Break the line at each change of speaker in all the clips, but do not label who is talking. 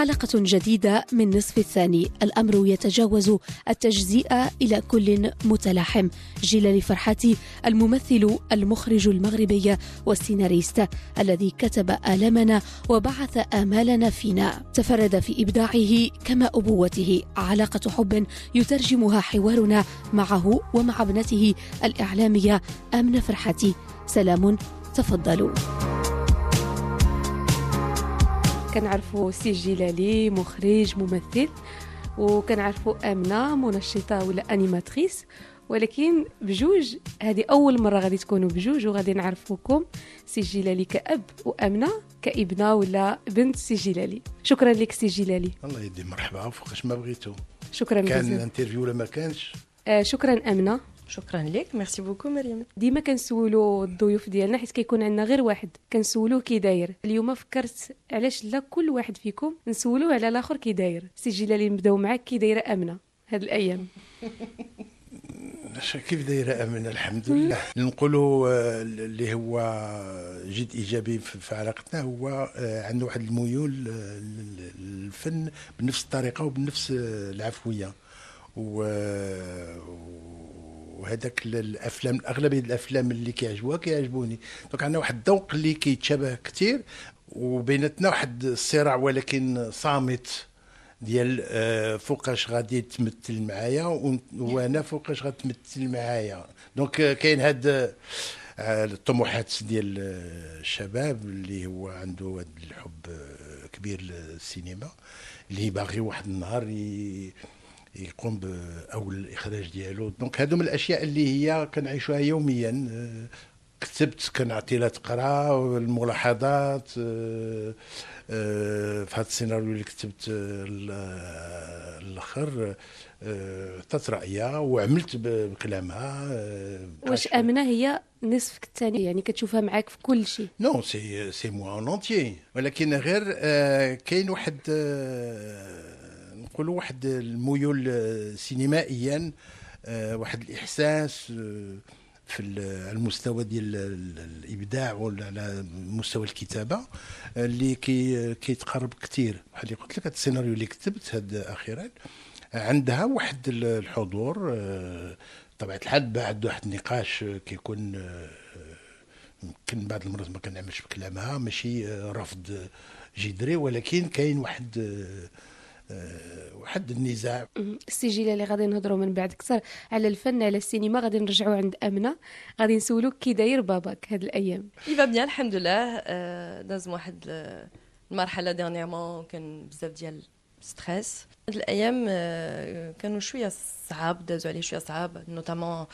حلقة جديدة من نصف الثاني. الأمر يتجاوز التجزئة إلى كل متلاحم. جلال فرحاتي الممثل المخرج المغربي والسيناريست الذي كتب آلامنا وبعث آمالنا فينا. تفرد في إبداعه كما أبوته. علاقة حب يترجمها حوارنا معه ومع ابنته الإعلامية آمنة فرحاتي. سلام تفضلوا. كنعرفوا سي جلالي مخرج ممثل وكنعرفوا آمنة منشطة ولا animatrice. ولكن بجوج هذه أول مرة غادي تكونوا بجوج وغادي نعرفوكم سي جلالي كأب وآمنة كإبنة ولا بنت سي جلالي شكرا لك سي جلالي
الله يدي مرحبا فوقاش ما بغيتو.
شكرا
كان
بزاف.
ال interview ولا ما كانش؟
آه شكرا آمنة.
شكرا لك. merci beaucoup مريم.
ديما كنسولوا الضيوف ديالنا حيت كيكون عندنا غير واحد. كنسولوه كي داير. اليوم فكرت علاش لا كل واحد فيكم نسولوه على الآخر كي داير. سي جلالي نبداو معاك كي دايرة آمنة هاد
الأيام. كيف دايرة آمنة الحمد لله. نقولوا آه، اللي هو جد إيجابي في علاقتنا هو آه، عنده واحد الميول آه، لل- للفن بنفس الطريقة وبنفس العفوية. و وهذاك ال- الأفلام اغلبيه الأفلام اللي كيعجبوها كيعجبوني. donc عندنا واحد الذوق اللي كيتشابه كثير وبيناتنا واحد الصراع ولكن صامت ديال آه، فوقاش غادي تمثل معايا وأنا فوقاش غتمثل معايا. donc آه، كاين هاد آه، الطموحات ديال الشباب اللي هو عنده هاد الحب كبير للسينما اللي باغي واحد النهار ي- يقوم بأول الإخراج ديالو. donc هادو من الأشياء اللي هي كنعيشوها يوميا. آه، كتبت كنعطي لها تقرا الملاحظات آه، آه، في هذا السيناريو اللي كتبت ال- الأخر عطات رأيها وعملت بكلامها
واش آمنة هي نصفك الثاني يعني كتشوفها معاك في كل شيء.
نو سي سي موا اون ولكن غير كاين واحد نقولوا واحد الميول سينمائيا آه، واحد الإحساس آه، في المستوى ديال ال- الإبداع ولا على مستوى الكتابة آه، اللي كي كيتقرب كثير بحال اللي قلت لك السيناريو اللي كتبت هاد أخيرا عندها واحد ال- الحضور طبيعه الحال بعد واحد النقاش كيكون يمكن بعض المرات ما كنعملش بكلامها ماشي رفض جذري ولكن كاين واحد آه، آه، واحد النزاع.
السي جلالي غادي نهضروا من بعد أكثر على الفن على السينما. غادي نرجعوا عند أمنة. غادي نسولوك كي داير باباك هاد الأيام.
il va bien الحمد لله آه، داز واحد ال- المرحله dernièrement كان بزاف ديال stress هاد الأيام آه، كانوا شوية صعاب دازوا عليه شوية صعاب notamment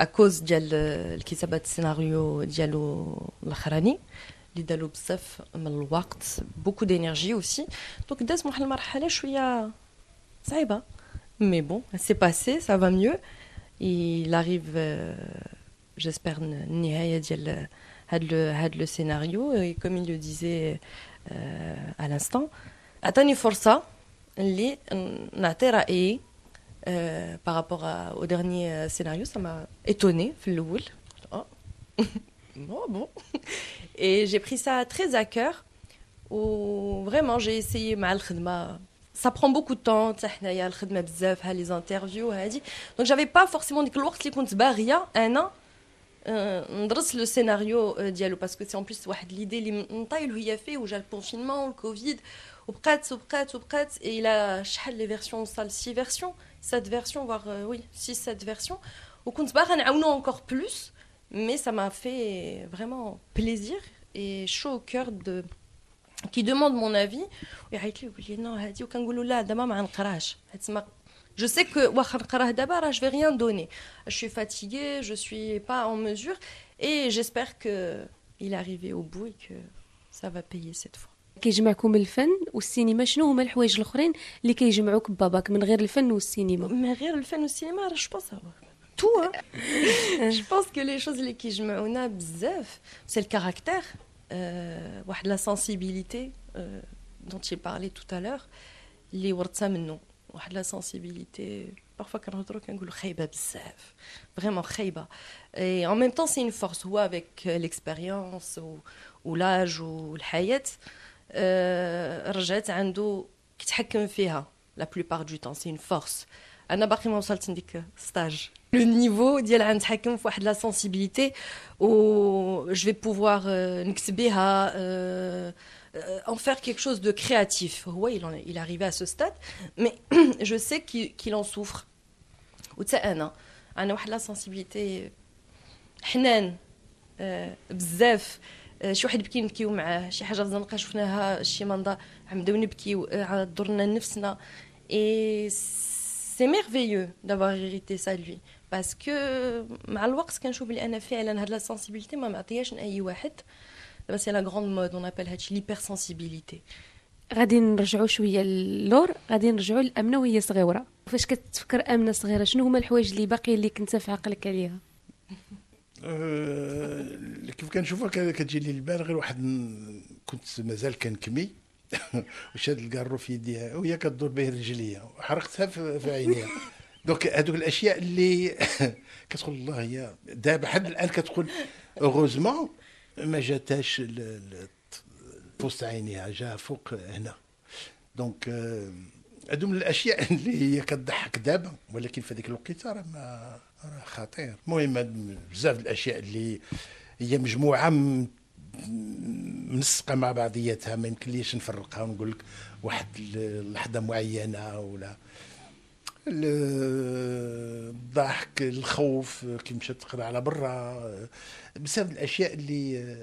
à cause ديال الكتابة السيناريو ديالو الأخراني. اللي دالو بزاف من الوقت beaucoup d'énergie aussi donc داز واحد المرحله شوية صعيبة. مي بون سي باسي سا فا ميو il arrive euh, j'espère une النهاية ديال هاد لو هاد لو سيناريو et comme il le disait euh, à l'instant عطاني فرصة اللي نعطي رأيي euh, par rapport à- au dernier euh, scénario ça m'a étonné في الأول oh. oh bon. Et j'ai pris ça très à cœur. و vraiment j'ai essayé مع الخدمة ça prend beaucoup de temps. حتى حنايا الخدمة بزاف ها les entretiens هادي donc j'avais pas forcément ديك الوقت اللي كنت باغيه أنا آه، ندرس le scénario آه، ديالو parce que c'est en plus واحد l'idée اللي نطايلو هي فيه وجا le confinement والكوفيد وبقات وبقات وبقات et là شحال les versions وصل six versions sept versions voire oui six sept versions وكنت باغا نعاونو encore plus mais ça m'a fait vraiment plaisir et chaud au cœur de qui demande mon avis. ويعيط لي ويقول لي non هادي وكنقول له لا دابا ما غنقراش تسمى je sais que واخا نقراه دابا راه je fais rien donner je suis fatiguée je suis pas en mesure et j'espère que il est arrivé au bout et que ça va payer cette fois.
كيجمعكم الفن والسينما. شنو هما الحوايج الأخرين اللي كيجمعوك بباباك من غير الفن والسينما؟
من غير الفن والسينما راه je pense tout hein. je pense que les choses اللي كيجمعونا بزاف c'est le caractère euh, واحد la sensibilité dont il parlait tout à l'heure. اللي ورثها منه واحد la sensibilité parfois كنهضروا كنقولوا خايبه بزاف vraiment خايبه اي en même temps c'est une force. هو avec l'expérience و l'âge والحياة رجعت عنده كيتحكم فيها la plupart du temps c'est une force أنا باقي ما وصلت لديك stade le niveau ديال غنتحكم في واحد la sensibilité و je vais pouvoir نكتب بها en faire quelque chose de créatif. Oui, il, en, il est arrivé à ce stade, mais je sais qu'il qu en souffre. وتا أنا واحد la sensibilité حنان بزاف شي واحد بكي نبكيو معاه شي حاجة زنقه شفناها شي منظر نبداو نبكيو ضرنا نفسنا et c'est merveilleux d'avoir hérité ça de lui parce que مع الوقت كنشوف بلي أنا فعلا هاد la sensibilité ما معطياش لأي واحد. دابا c'est la grande mode on appelle هادشي l'hypersensibilité
غادي نرجعوا شوية للور غادي نرجعوا لأمنة وهي صغيرة. فاش كتفكر أمنة صغيرة شنو هما الحوايج اللي باقي اللي كنت في عقلك عليها؟
أه كيف كنشوفها كتجي لي البال غير واحد كنت مازال كنكمي. وشاد الكارو في يديها وهي كدور به رجليا وحرقتها في عينيها. donc هذوك الأشياء اللي كتقول الله هي دابا حد الآن كتقول heureusement ما جاتهاش وسط عينيها جا فوق هنا. donc هادو من الأشياء اللي هي كتضحك دابا ولكن في هذيك الوقيتة راه ما راه خطير. المهم بزاف الأشياء اللي هي مجموعة منسقة مع بعضياتها ما يمكنليش نفرقها ونقول لك واحد لحظة معينة ولا الضحك الخوف كي مشات تقرا على برا بسبب الأشياء اللي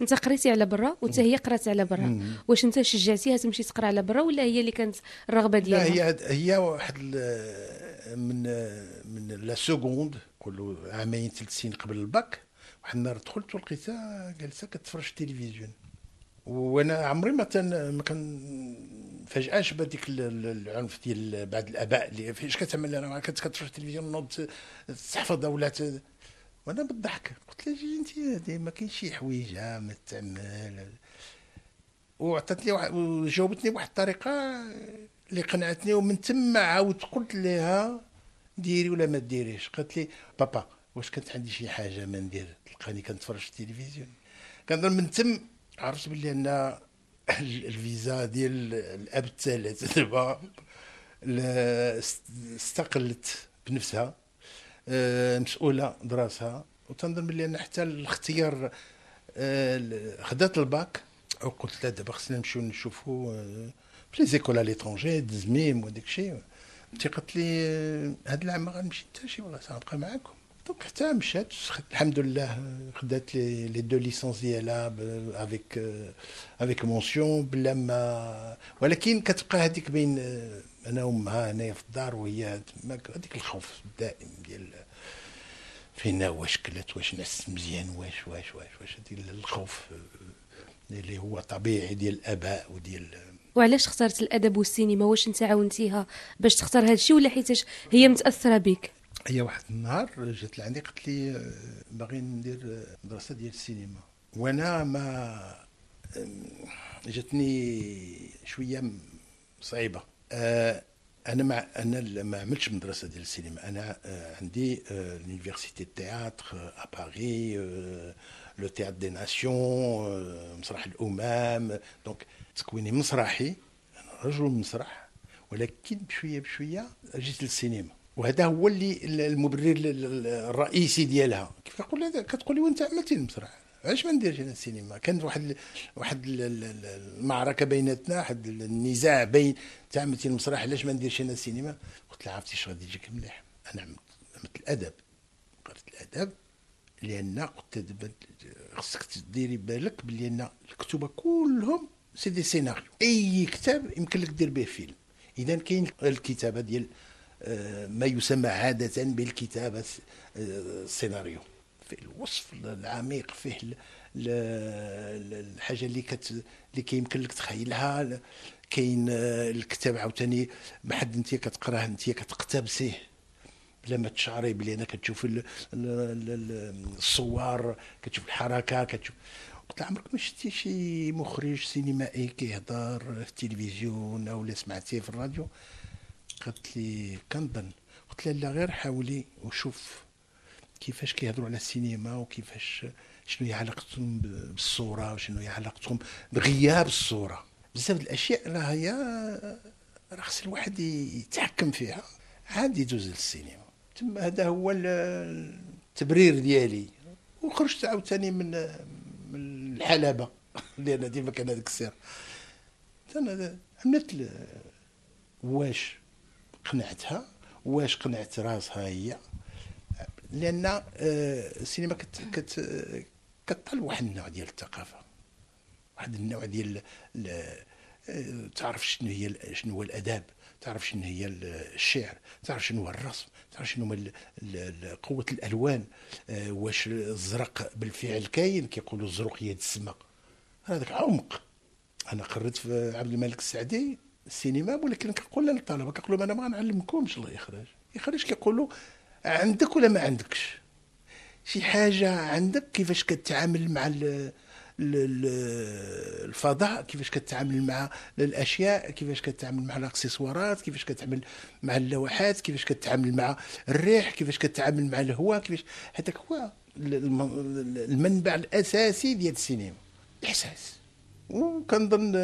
أنت قريتي على برا وأنت هي قرات على برا. واش أنت شجعتيها تمشي تقرا على برا ولا هي اللي كانت الرغبة ديالها؟
لا هي هي واحد من من la seconde نقولوا عامين ثلاث سنين قبل الباك واحد النهار دخلت ولقيتها جالسة كتفرج التلفزيون وأنا عمري ما تن ما كان فاجاش بهذيك العنف ديال بعض الآباء اللي فاش كتعمل أنا كنت كتفرج التلفزيون نوض تحفظ ولات وأنا بالضحك قلت لها جي انت ما كاين شي حوايج ما تعمل. وعطاتني واحد وجاوبتني بواحد الطريقة اللي قنعتني ومن تما عاودت قلت لها ديري ولا ما ديريش. قالت لي بابا واش كانت عندي شي حاجة ما ندير؟ تلقاني كنتفرج في التلفزيون. كنظن من تم عرفت بلي أن الفيزا ديال الأب الثالث دابا استقلت بنفسها آه، مسؤولة دراسها وتنظن بلي أنا حتى الاختيار آه، خدات الباك. وقلت لها دابا خصنا نمشيو نشوفوا آه، في لي زيكول ا ليترونجي دزميم وداك الشيء. قالت لي هاد العام ما غنمشي حتى شي والله سنبقى معاكم. donc حتى مشات الحمد لله خدات les les deux licences ديالها avec avec mention بلا ما ولكن كتبقى هذيك بين أنا وامها هنايا في الدار وهي تماك هذيك الخوف الدائم ديال فينا واش كلت واش ناس مزيان واش واش واش واش الخوف اللي هو طبيعي ديال الاباء وديال
وعلاش اخترت الادب والسينما واش انت عاونتيها باش تختار هذا الشيء ولا حيتاش هي متاثره بك
هي واحد النهار جات لعندي قالت لي باغي ندير مدرسة ديال السينما. وأنا ما جاتني شوية صعيبة. آه، أنا ما أنا ما عملتش مدرسة ديال السينما. أنا آه، عندي لونيفرسيتي تياتر ا باري لو تياتر دي ناسيون مسرح الأمم. دونك تكويني مسرحي أنا رجل مسرح ولكن بشوية بشوية جيت للسينما. وهذا هو اللي المبرر الرئيسي ديالها. كيف كتقول كتقول لي وانت عملتي المسرح علاش ما نديرش أنا السينما؟ كانت واحد واحد المعركة بيناتنا واحد النزاع بين تاع عملتي المسرح علاش ما نديرش أنا السينما؟ قلت لها عرفتي اش غادي يجيك مليح. أنا عملت الأدب. قريت الأدب لأن قلت خصك تديري بالك بلي أن الكتبه كلهم c'est des scénarios. أي كتاب يمكن لك دير به فيلم. اذا كاين الكتابة ديال ما يسمى عادة بالكتابة السيناريو. فيه الوصف العميق فيه الحاجة اللي كت اللي كيمكن لك تخيلها. كاين آه، الكتاب عاوتاني ما حد انت كتقراه انت كتقتبسيه. بلا ما تشعري بلي أنا كتشوف الصور كتشوف الحركة كتشوف. قلت عمرك ما شفتي شي مخرج سينمائي كيهضر في التلفزيون أو سمعتيه في الراديو؟ قالت لي كنظن قلت لها لا غير حاولي وشوف كيفاش كيهضروا على السينما وكيفاش شنو هي علاقتهم بالصورة وشنو هي علاقتهم بغياب الصورة. بزاف الأشياء راه هي راه خص الواحد يتحكم فيها. عاد يدوز للسينما. تما هذا هو التبرير ديالي. وخرجت عاوتاني من من الحلبة. لأن ديما كان هذاك السير. عملت واش قنعتها؟ واش قنعت راسها هي؟ لأن آه، السينما كت كت كطلب واحد النوع ديال الثقافة. واحد النوع ديال آه، تعرف شنو هي شنو هو الأداب تعرف شنو هي الشعر تعرف شنو هو الرسم تعرف شنو هو قوة الألوان آه، واش الزرق بالفعل كاين كيقولوا الزرق يد السماء هذاك عمق. أنا قريت في عبد الملك السعدي السينما ولكن كنقول للطلبة كنقول لهم أنا ما غنعلمكمش الاخراج الاخراج كيقولوا عندك ولا ما عندكش؟ شي حاجة عندك كيفاش كتعامل مع الفضاء كيفاش كتعامل مع الأشياء كيفاش كتعامل مع الأكسسوارات كيفاش كتعامل مع اللوحات كيفاش كتعامل مع الريح كيفاش كتعامل مع الهواء كيفاش؟ هذاك هو المنبع الأساسي ديال السينما الإحساس. وكنظن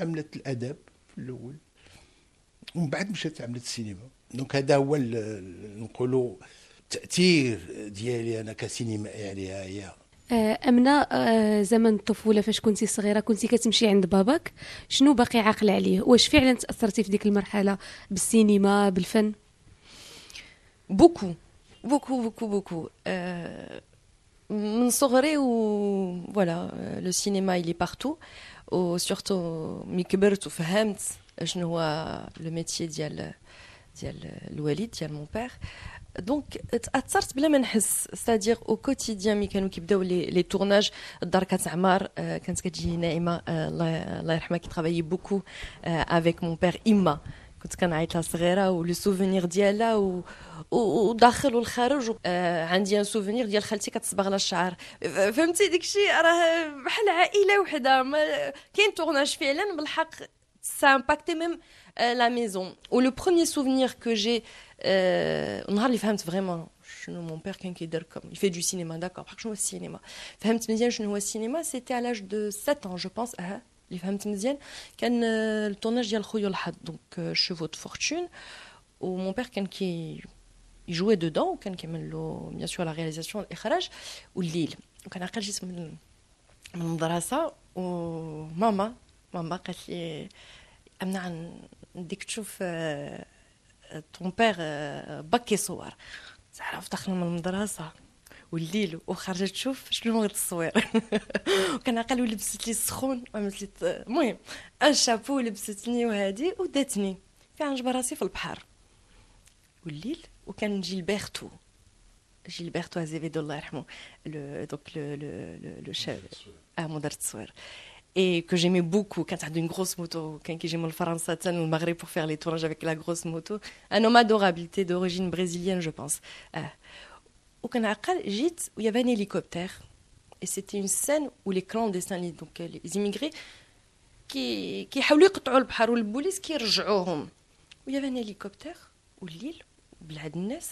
عملت الأدب الأول. ومن بعد مشات عملت السينما. donc هذا هو نقولوا التأثير ديالي أنا كسينمائي عليها هي
آه، أمنة آه، زمن الطفولة فاش كنتي صغيرة كنتي كتمشي عند باباك شنو باقي عاقل عليه؟ واش فعلا تأثرتي في ديك المرحلة بالسينما بالفن؟
Beaucoup. Beaucoup beaucoup beaucoup. من صغري و voilà le cinéma il est partout و surtout mais كبرت وفهمت شنو هو le métier ديال ديال الوالد ديال mon père donc تاثرت بلا ما نحس c'est-à-dire au quotidien mais كانوا كيبداو les les tournages الدار كتعمر كانت كتجي ناعمه الله الله يرحمها qui travaillait beaucoup avec mon père اما كنت كنعيط لها صغيره ولو سوفونير ديالها و وداخل والخارج عندي ان سوفونير ديال خالتي كتصبغ لها الشعر فهمتي داكشي راه بحال عائله وحده كاين تورناج فعلا بالحق ça a impacté même euh, la maison. Ou le premier souvenir que j'ai, euh, on a vraiment mon père il fait du cinéma d'accord par contre cinéma le cinéma c'était à l'âge de 7 ans je pense اللي فهمت مزيان كان التورناج ديال خويا الحظ. دونك chevaux de fortune. و mon père كان كي jouait dedans وكان كيعمل له bien sûr la réalisation الإخراج. والليل وكان عقل جيت من من المدرسة. وماما ماما قالت لي أمنة نديك تشوف ton père كيصور. تعرف دخلنا من المدرسة. voilà وخرجت تشوف شنو هو التصوير وكان عقل ولبست لي السخون وعملت لي المهم un chapeau لبستني وهادي وداتني. كان عجب راسي في البحر. voilà وكان جيلبرتو جيلبرتو ازيفيدو الله يرحمه. donc le le le chap آه مدير التصوير et que j'aimais beaucoup. quand tu une grosse moto. quand j'aimais le France ou le Maghreb pour faire les tournages avec la grosse moto. Un homme adorable. D'origine brésilienne je pense. euh, au Canada j'étais où il y avait un hélicoptère et c'était une scène où les clandestins donc euh, les immigrés qui qui حاولوا يقطعوا البحر والبوليس كيرجعوهم où il y avait un hélicoptère والليل وبلاد الناس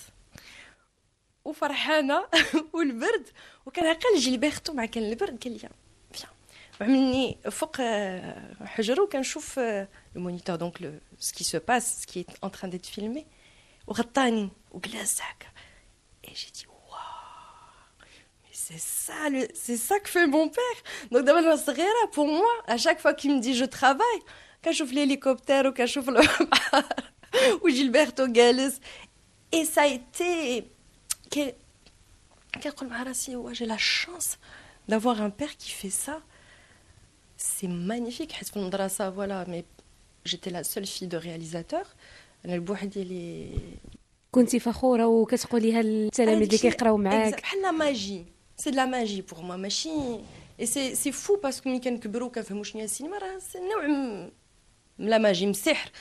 وفرحانه والبرد وكان عقل جيلبرتو مع كان البرد قال لي وعملني فوق حجره وكنشوف المونيتور دونك لو سكي سو باس سكي ان تران ديت فيلمي وغطاني وجلاس هكا اي جي دي c'est ça, c'est ça que fait mon père. Donc, d'abord, je suis pour moi, à chaque fois qu'il me dit je travaille, quand je l'hélicoptère ou quand je le ou Gilberto Gales, et ça a été, j'ai la chance d'avoir un père qui fait ça. c'est magnifique حيت في المدرسه فوالا مي جيتي لا سول في دو رياليزاتور انا بوحدي اللي
كنتي فخوره وكتقوليها للتلاميذ اللي كيقراو معاك
بحال ماجي سي لا ماجي بور موا ماشي اي سي سي فو باسكو ملي كنكبروا كنفهموا شنو هي السينما راه سي نوع من لا ماجي من السحر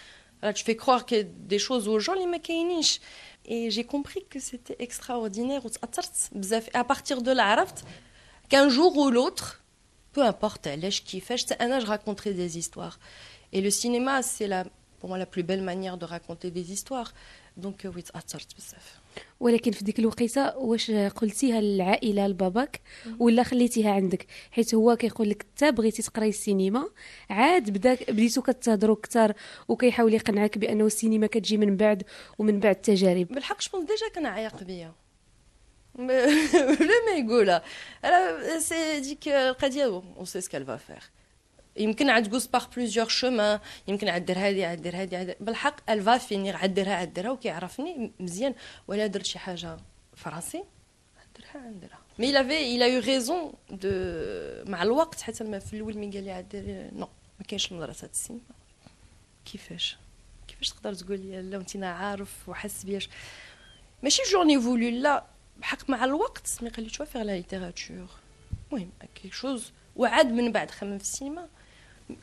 راه tu fais croire que des choses aux gens اللي ما كاينينش et j'ai compris que c'était extraordinaire وتاثرت بزاف à partir de là عرفت qu'un jour ou l'autre peu importe علاش كيفاش انا je raconterai des histoires et le cinéma c'est la pour moi la plus belle manière de raconter des histoires donc oui تاثرت بزاف
ولكن في ديك الوقيته واش قلتيها للعائله لباباك ولا خليتيها عندك؟ حيت هو كيقول لك انت بغيتي تقراي السينما عاد بدا بديتو كتهضروا كثر وكيحاول يقنعك بأنه السينما كتجي من بعد ومن بعد التجارب.
بالحق جو ديجا كان عايق بيا. بلا ما يقولها. أنا سي ديك القضية اون سي سكال فا فير يمكن عاد تقوس باغ بليزيور شومان يمكن عاد دير هادي عاد دير هادي بالحق الفا فينيغ عاد ديرها وكيعرفني مزيان. ولا درت شي حاجة فرنسي ديرها عاد ديرها. مي لافي إلى يو ريزون دو مع الوقت حتى في الأول مي قال لي عاد دير نو ما كاينش مدرسه السينما كيفاش؟ كيفاش تقدر تقول لي لا انت عارف وحس بياش ماشي جورني فولو لا. بحق مع الوقت مي قال لي تو فيغ لا ليتيراتور المهم كيك شوز وعاد من بعد خمم في السينما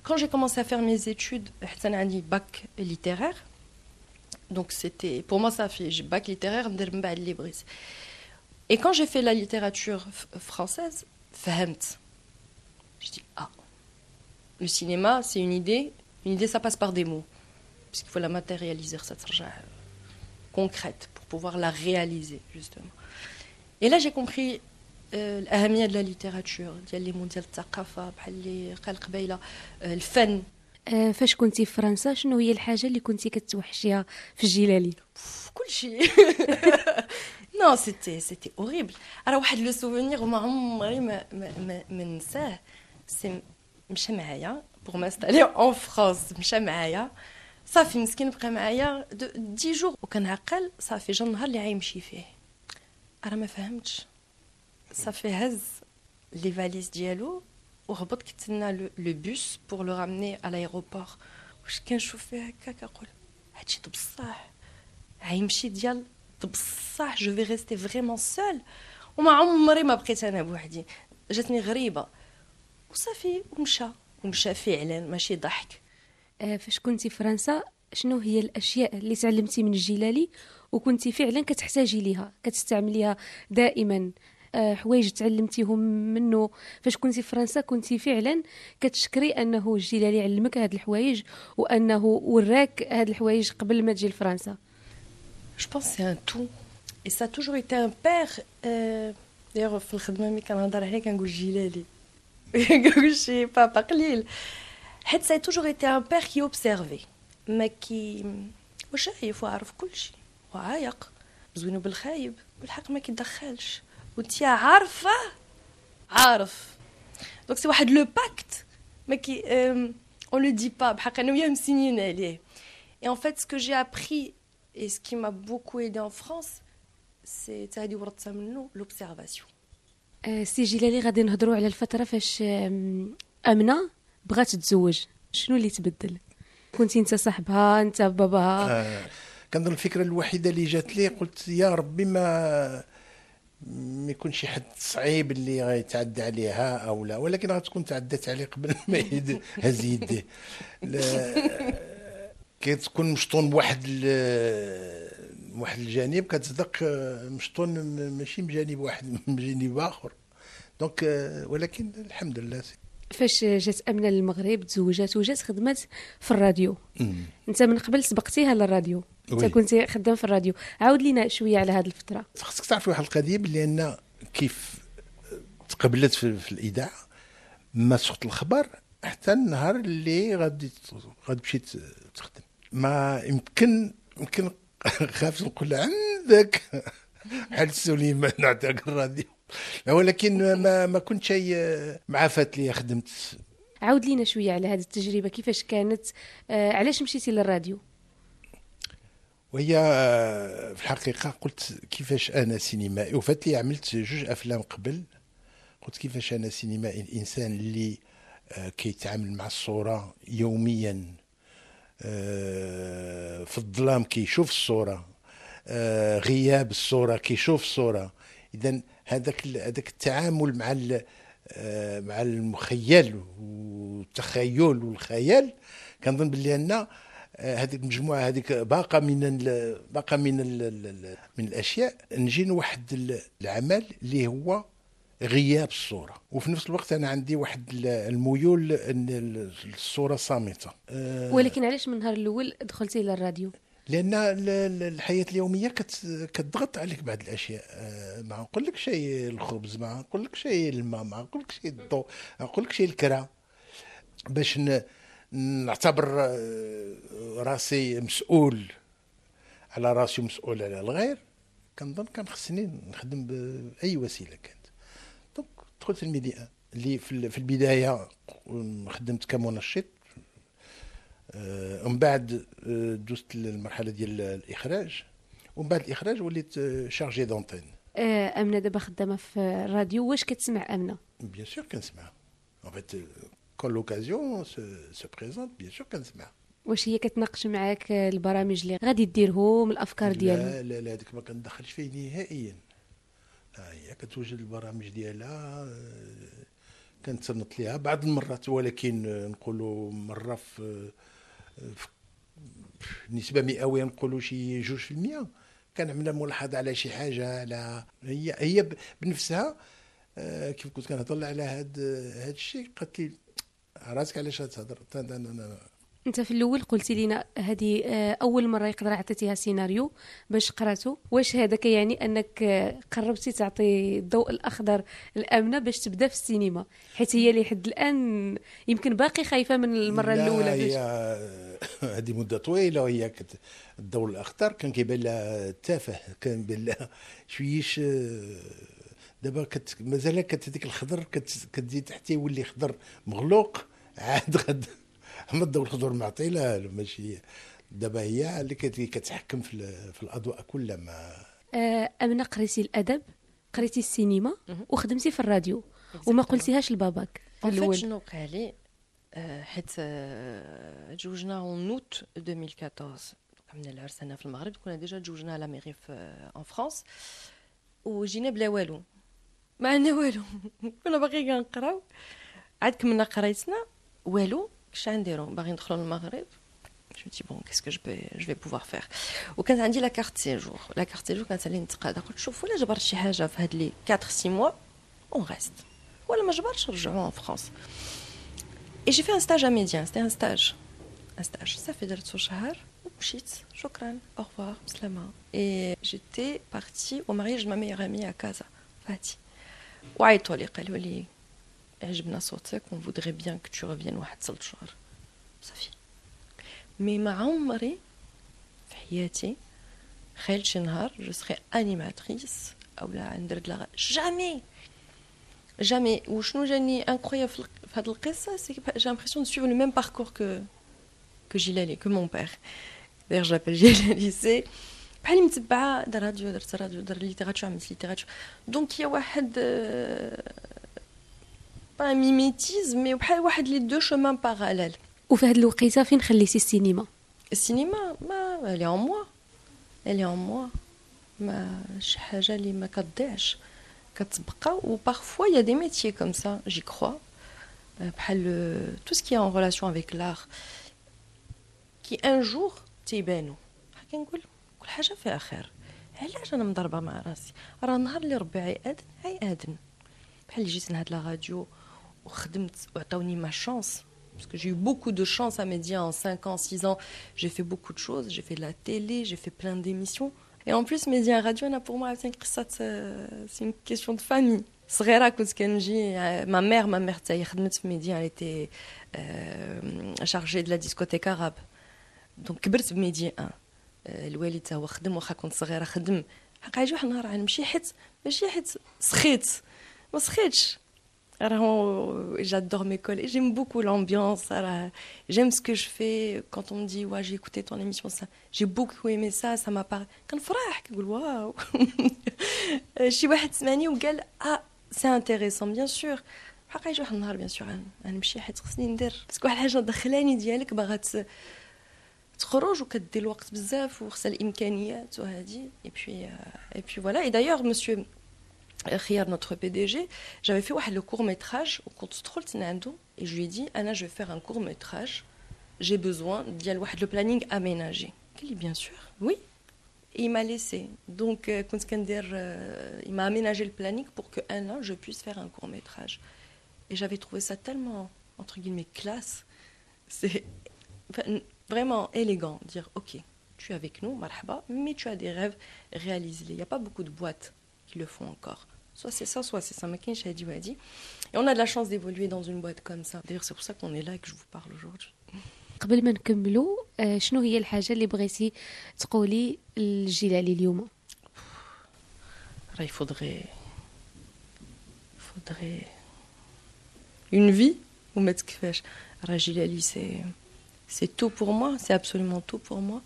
quand j'ai commencé à faire mes études, j'ai bac littéraire. Donc c'était pour moi ça fait bac littéraire libris. Et quand j'ai fait la littérature française, je dis ah le cinéma c'est une idée, une idée ça passe par des mots. Parce qu'il faut la matérialiser, ça devient concrète pour pouvoir la réaliser justement. Et là j'ai compris الأهمية ديال الليتيراتور ديال لي مون ديال الثقافة بحال اللي قال قبيلة الفن.
فاش كنتي في فرنسا شنو هي الحاجة اللي كنتي كتوحشيها في الجلالي؟
كل شيء. non c'était c'était horrible راه واحد le souvenir ما عمري ما ما, ما ننساه. c'est مشى معايا pour m'installer en France مشى معايا. صافي مسكين بقى معايا dix jours وكنعقل صافي جا النهار اللي غيمشي فيه. راه ما فهمتش. صافي هز les valises ديالو وهبط كيتسنى le bus pour le ramener à l'aéroport واش كنشوف فيه هكا كنقول هادشي بصح غيمشي ديال بصح je vais rester vraiment seule وما عمري ما بقيت أنا بوحدي جاتني غريبه وصافي ومشى ومشى فعلا ماشي ضحك
فاش كنتي فرنسا شنو هي الاشياء اللي تعلمتي من الجلالي وكنتي فعلا كتحتاجي ليها كتستعمليها دائما حوايج تعلمتيهم منه فاش كنتي في فرنسا كنتي فعلا كتشكري أنه الجيلالي علمك هاد الحوايج وأنه وراك هاد الحوايج قبل ما تجي لفرنسا.
je pense c'est un tout et ça toujours été un père d'ailleurs في الخدمة ملي كنهضر عليه كنقول جيلالي كنقول شي بابا قليل. حيت ça toujours été un père qui observait mais qui واش شايف وعارف كلشي وعايق. زوينو بالخايب. بالحق ما كيدخلش. وانت عارفة؟ عارف. donc c'est واحد le pacte mais qu'on le dit pas بحق أنا وياه مسنين عليه. Et en fait ce que j'ai appris et ce qui m'a beaucoup aidé en France c'est هذه ورثتها منه l'observation.
سي جلالي غادي نهضروا على الفترة فاش أمنة بغات تتزوج شنو اللي تبدل؟ كنتي انت صاحبها انت باباها.
آه كنظن الفكرة الوحيدة اللي جات لي قلت يا ربي ما ما يكون شي حد صعيب اللي غيتعدى عليها أو لا ولكن غتكون تعدات عليه قبل ما يهز يديه. كتكون مشطون بواحد واحد الجانب كتصدق مشطون ماشي بجانب واحد من جانب آخر. دونك ولكن الحمد لله
فاش جات امنه للمغرب تزوجات وجات خدمات في الراديو. أنت من قبل سبقتيها للراديو. انت كنت خدام في الراديو. عاود لينا شوية على هذه الفترة.
خاصك تعرف واحد القضية بلي أن كيف تقبلت في, في الإذاعة ما تسقط الخبر حتى النهار اللي غادي غادي تمشي تخدم. ما يمكن يمكن خاف نقول عندك. بحال سليمان عندك الراديو. ولكن ما ما كنتش مع فات لي خدمت.
عاود لينا شوية على هذه التجربة كيفاش كانت؟ آه علاش مشيتي للراديو؟
وهي آه، في الحقيقة قلت كيفاش أنا سينمائي وفات لي عملت جوج أفلام قبل قلت كيفاش أنا سينمائي الإنسان اللي آه، كيتعامل مع الصورة يوميا آه، في الظلام كيشوف الصورة غياب الصورة كيشوف الصورة. إذا هذاك هذاك التعامل مع مع المخيل والتخيل والخيال كنظن باللي أن هذيك المجموعة هذيك باقة من باقة من من الأشياء. نجي واحد العمل اللي هو غياب الصورة. وفي نفس الوقت أنا عندي واحد ال- الميول إن ال- الصورة صامتة. آه،
ولكن علاش من النهار الأول دخلتي للراديو
لأن ال- ال- الحياة اليومية كت- كتضغط عليك بعض الأشياء. آه، ما نقول لك شيء الخبز ما نقول لك شيء الماء ما نقول لك شيء الضوء ما نقول لك شيء الكرا باش ن- نعتبر آه، راسي مسؤول على راسي ومسؤول على الغير. كنظن كان خصني نخدم بأي وسيلة كانت. donc دخلت الميديا اللي في ال- في البداية خدمت كمنشط. آه، ومن بعد آه، دوزت للمرحلة ديال الإخراج. ومن بعد الإخراج وليت chargé
d'antenne. أمنة دابا خدامة في الراديو. واش كتسمع أمنة؟
bien sûr كنسمع en fait quand l'occasion se présente bien sûr كنسمع
واش هي كتناقش معاك البرامج اللي غادي ديرهم الأفكار ديالهم؟
لا لا لا هذيك ما كندخلش فيه نهائيا. لا هي كتوجد البرامج ديالها آه، كنتصنت ليها بعض المرات ولكن آه، نقولوا مرة في آه، في نسبة مئوية نقولوا شي جوج في المية كنعمل ملاحظة على شي حاجة على هي هي بنفسها كيف كنت كنهضر على هاد هاد الشيء قالت لي راسك علاش تهضر؟
انت في الأول قلتي لينا هذه آه، أول مرة يقدر عطيتيها سيناريو باش قراتو. واش هذا كيعني أنك آه، قربتي تعطي الضوء الأخضر لامنه باش تبدأ في السينما حيت هي اللي حد الآن يمكن باقي خايفة من المرة
لا،
الأولى
هي هذه مدة طويلة وهي كت الضوء الأخضر كان كيبان لها تافه كان بان لها شويش آه، دابا كت مازال كت هذيك الخضر كت كتزيد تحتيه يولي خضر مغلوق عاد غد أما الضوء الخضر معطي لا لا، ماشي دابا هي اللي كت- كتحكم في ال- في الأضواء كلها ما
آه، أمنة قريتي الأدب قريتي السينما وخدمتي في الراديو وما قلتيهاش لباباك الأول.
شنو وقع لي حيت تزوجنا en août 2014 عملنا العرس هنا في المغرب كنا déjà تزوجنا à la mairie في en France وجينا بلا والو ما عندنا والو. كنا باقي كنقراو عاد كملنا قرايتنا والو. كش نديرو باغي ندخلو للمغرب. Je me dis bon qu'est-ce que je peux je vais pouvoir faire. وكانت عندي la carte séjour la carte séjour كانت عاد تتقاضى قلت شوف ولا جبرت شي حاجة في هاد لي 4 6 mois on reste. ولا ما جبرتش نرجعو en France. Et j'ai fait un stage à Médi 1, c'était un stage. Un stage, ça fait درتو شهر. ومشيت. شكرا. Au revoir. بسلامة Et j'étais partie au mariage de ma meilleure amie à Casa, Fatih. وعيطوا لي قالوا لي عجبنا صوتك on voudrait bien que tu reviennes واحد ثلاث شهور صافي mais ما عمري في حياتي خيلت شي نهار je serai animatrice أو لا ندير de la jamais Jamais. Ou je جاني incroyable في في هذه القصة c'est que j'ai l'impression de suivre le même parcours que que Gilali, que mon père. D'ailleurs, j'appelle Gilali, c'est بحالي متبعة دار راديو درت راديو دار littérature عملت littérature donc هي واحد pas mimétisme mais بحال واحد les deux chemins parallèles
وفي هذه الوقيتة فين خليتي السينما؟
السينما؟ ma en moi. Elle est en moi. ما شي حاجة اللي ما كتضيعش كتبقى. و parfois il y a des métiers comme ça j'y crois. Euh, بحال qui est en relation avec l'art qui un jour تيبانو. بحال كنقول كل حاجه فيها خير علاش انا مضربه مع راسي راه النهار اللي ربي عيأذن عيأذن بحال اللي جيت لهاد لا راديو وخدمت وعطاوني ما شانس parce que j'ai eu beaucoup de chance à Média en 5 ans, 6 ans. J'ai fait beaucoup de choses. J'ai fait de la télé, j'ai fait plein d'émissions. Et en plus, Média Radio, أنا pour moi, c'est une قصة- c'est une question de famille. صغيرة كنت كنجي ma mère ma mère تاهي خدمت في ميديا elle était euh, chargée de la discothèque arabe دونك كبرت بميديا 1 آه، الوالد تا هو خدم واخا كنت صغيرة خدم حق يجي واحد النهار غنمشي حيت ماشي حيت سخيت ما سخيتش. راه j'adore mes collègues j'aime beaucoup l'ambiance راه j'aime ce que je fais. Quand on me dit ouais j'ai écouté ton émission ça j'ai beaucoup aimé ça ça m'a parlé كنفرح كنقول واو شي واحد سمعني وقال آه c'est intéressant bien sûr حق يجي واحد النهار bien sûr غنمشي حيت خصني ندير. باسكو واحد الحاجة دخلاني ديالك باغا تخرج وكدي الوقت بزاف وخصها الامكانيات وهذه اي بي اي بي فوالا اي دايوغ مسيو خيار notre PDG j'avais fait واحد le court métrage وكنت دخلت لعنده et je lui ai dit انا je vais faire un court métrage j'ai besoin ديال واحد le planning aménagé قال لي bien sûr oui Et il m'a laissé. Donc, euh, quand Skander, euh, il m'a aménagé le planning pour qu'un an, je puisse faire un court métrage. Et j'avais trouvé ça tellement, entre guillemets, classe. C'est enfin, vraiment élégant. Dire, OK, tu es avec nous, marhaba, mais tu as des rêves, réalisés. Il n'y a pas beaucoup de boîtes qui le font encore. Soit c'est ça, soit c'est ça. Mais dit, dit. Et on a de la chance d'évoluer dans une boîte comme ça. D'ailleurs, c'est pour ça qu'on est là et que je vous parle aujourd'hui.
قبل ما نكملوا شنو هي الحاجه اللي بغيتي تقولي للجيلالي اليوم
il faudrait faudrait une vie وما تكفاش راه جيلالي c'est c'est tout pour moi c'est absolument tout pour moi.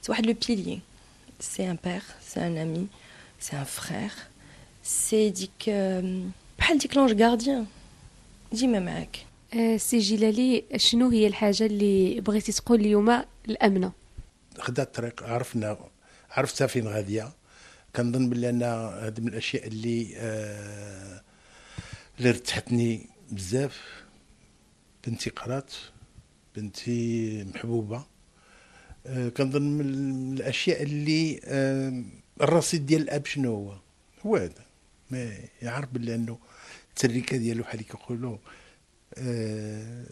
C'est واحد le pilier. C'est un père c'est un ami c'est un frère. C'est ديك بحال ديك l'ange gardien. ديما معاك
آه، سي جلالي شنو هي الحاجة اللي بغيتي تقول اليوم الامنه
خدا الطريق عرفنا عرفتها فين غاديه كنظن بلي أنا هذه من الاشياء اللي آه اللي رتحتني بزاف بنتي قرات بنتي محبوبة. آه كنظن من الأشياء اللي آه الرصيد ديال الأب شنو هو؟ هو هذا. ما يعرف بلي أنه التركه ديالو بحال كيقولوا آه،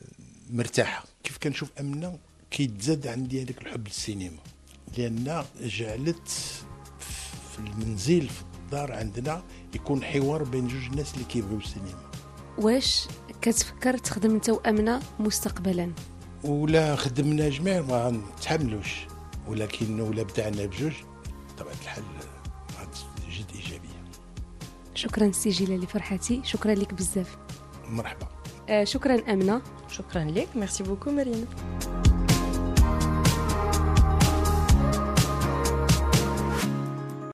مرتاحة. كيف كنشوف امنه كيتزاد عندي هذاك الحب للسينما. لأن جعلت في المنزل في الدار عندنا يكون حوار بين جوج الناس اللي كيبغيو السينما.
واش كتفكر تخدم انت وامنه مستقبلا؟
ولا خدمنا جميع ما نتحملوش ولكن ولا بدعنا بجوج طبعا الحل جد إيجابية.
شكرا سي جلالي فرحتي شكرا لك بزاف.
مرحبا.
شكرا أمنة.
شكرا لك. ميرسي بوكو مارينا